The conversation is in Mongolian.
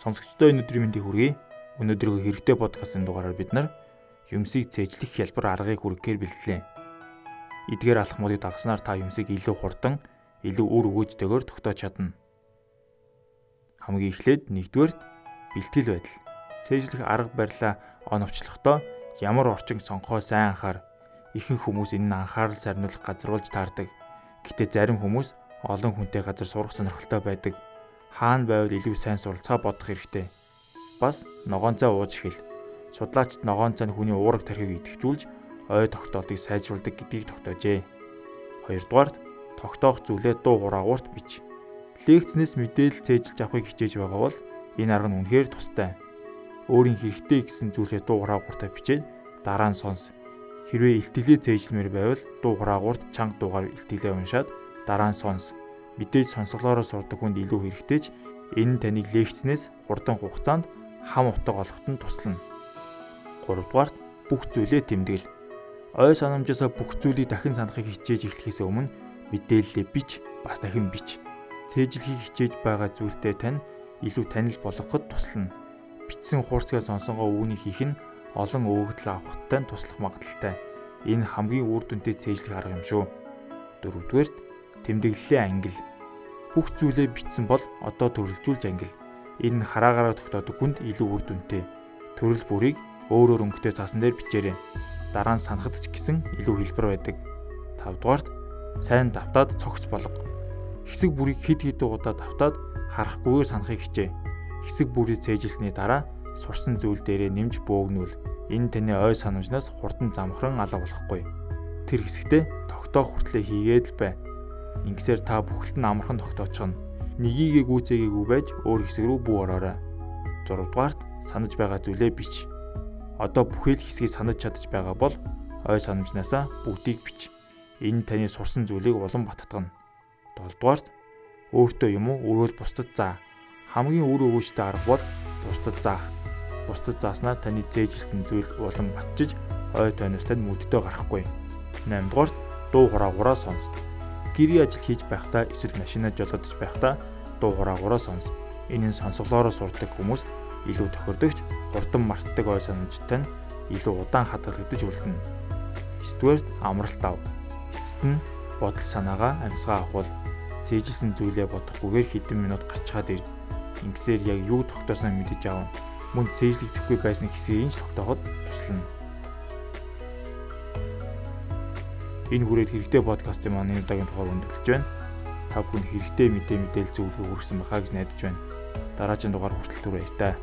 Сонсогчдоо өнөөдрийн мэндийг хүргэе. Өнөөдрийнхөө хэрэгтэй подкастын дугаараар бид нар юмсыг цээжлэх хялбар аргыг хүргэхээр бэлтлээ. Эдгээр алхмуудыг дагснаар та юмсыг илүү хурдан, илүү үр өгөөжтэйгээр тогтоож чадна. Хамгийн эхлээд нэгдүгээр бэлтгэл байдал. Цээжлэх арга барилаа оновчлохдоо ямар орчин сонгохоо сайн анхаар. Ихэнх хүмүүс энэ нь анхаарал сарниулах газруулж таардаг. Гэтэ зарим хүмүүс олон хүнтэй газар сурах сонирхолтой байдаг хаана байвал илүү сайн суралцаа бодох хэрэгтэй. Бас ногоонцоо ууж эхэл. Судлаачид ногоонцоо нь хүний уураг тархийг идэвхжүүлж ой тогтоолтыг сайжруулдаг гэдгийг тогтоожээ. Хоёрдугаарт тогтоох зүйлээ дуу хураагуурт бич. Лекцнээс мэдээлэл цээжилж авахыг хичээж байгаа бол энэ арга нь үнэхээр тустай. Өөрийн хэрэгтэй гэсэн зүйлээ дуу хураагууртаа бичээд дараа нь сонс. Хэрвээ илтгэлээ цээжлэмээр байвал дуу хураагуурт чанга дуугаар илтгэлээ уншаад дараа нь сонс мэдээж сонсголоороо сурдаг хүнд илүү хэрэгтэй ч энэ таныг лекцнээс хурдан хугацаанд хам утга олоход нь туслана. 3 дугаарт бүх зүйлээ тэмдэглэл. Ой санамжаасаа бүх зүйлийг дахин санахыг хичээж эхлэхээс өмнө мэдээлэлээ бич, бас дахин бич. Цээжлэхийг хичээж байгаа зүйлдээ тань илүү танил болгоход туслана. Бичсэн хуурцгаа сонсонгоо үүнийг хийх нь олон өгөгдөл авахтай туслах магадaltaй. Энэ хамгийн үр дүнтэй цээжлэх арга юм шүү. Дөрөвдүгээрт тэмдэглэлээ ангил бүх зүйлээ бичсэн бол одоо төрөлжүүлж ангил. Энэ нь хараагаараа тогтоодог хүнд илүү үр дүнтэй. Төрөл бүрийг өөрөөр өнгөтэй цаасан дээр бичээрэй. Дараа нь санахад ч гэсэн илүү хэлбэр байдаг. 5 дугаарт сайн давтаад цогц болго. Хэсэг бүрийг хид хид удаа давтаад харахгүйгээр санахыг хичээ. Хэсэг бүрийг цээжилсний дараа сурсан зүйл дээрээ нэмж бөөгнүүл. Энэ таны ой санамжнаас хурдан замхран алга болохгүй. Тэр хэсэгтээ тогтоох хүртлээр хийгээд л бай. Ингэсээр та бүхэлд нь амархан тогтоочихно. Нёгийгээ гүйцээгээгүй байж өөр хэсэг рүү бүү ороорой. 6 дугаарт санаж байгаа зүйлээ бич. Одоо бүхэл хэсгийг санаж чадаж байгаа бол ой санамжнаасаа бүгдийг бич. Энэ таны сурсан зүйлийг улам баттгана. 7 дугаарт өөртөө юм уу өрөөл бусдад заа. Хамгийн үр өгөөжтэй арга бол бусдад заах. Бусдад зааснаар таны зээжилсэн зүйл улам батжиж ой тойноос тань мүддээ гарахгүй. 8 дугаарт дуу хураагаараа сонс гэрийн ажил хийж байхдаа эсвэл машинаа жолоодож байхдаа дуу хураагаараа сонс. Энэ нь сонсголоороо сурдаг хүмүүст илүү тохирдогч, хурдан мартдаг ой санамжтай нь илүү удаан хадгалагдаж үлдэнэ. 9-дүгээр амралт ав. Эцэст нь бодол санаагаа амьсгаа авахул цээжилсэн зүйлээ бодохгүйгээр хэдэн минут гарчгаад ир. Ингэсээр яг юу тогтоосноо мэдэж аав. Мөн цээжлэгдэхгүй байсан хэсгийг нь ч тогтооход туслана. Энэ хүрээд хэрэгтэй подкастын маань энэ удаагийн тухай өндөрлөж байна. Та бүхэнд хэрэгтэй мэдээ мэдээлэл зөвлөгөө хүргэсэн байхаа гэж найдаж байна. Дараагийн дугаар хүртэл түр баяр таа.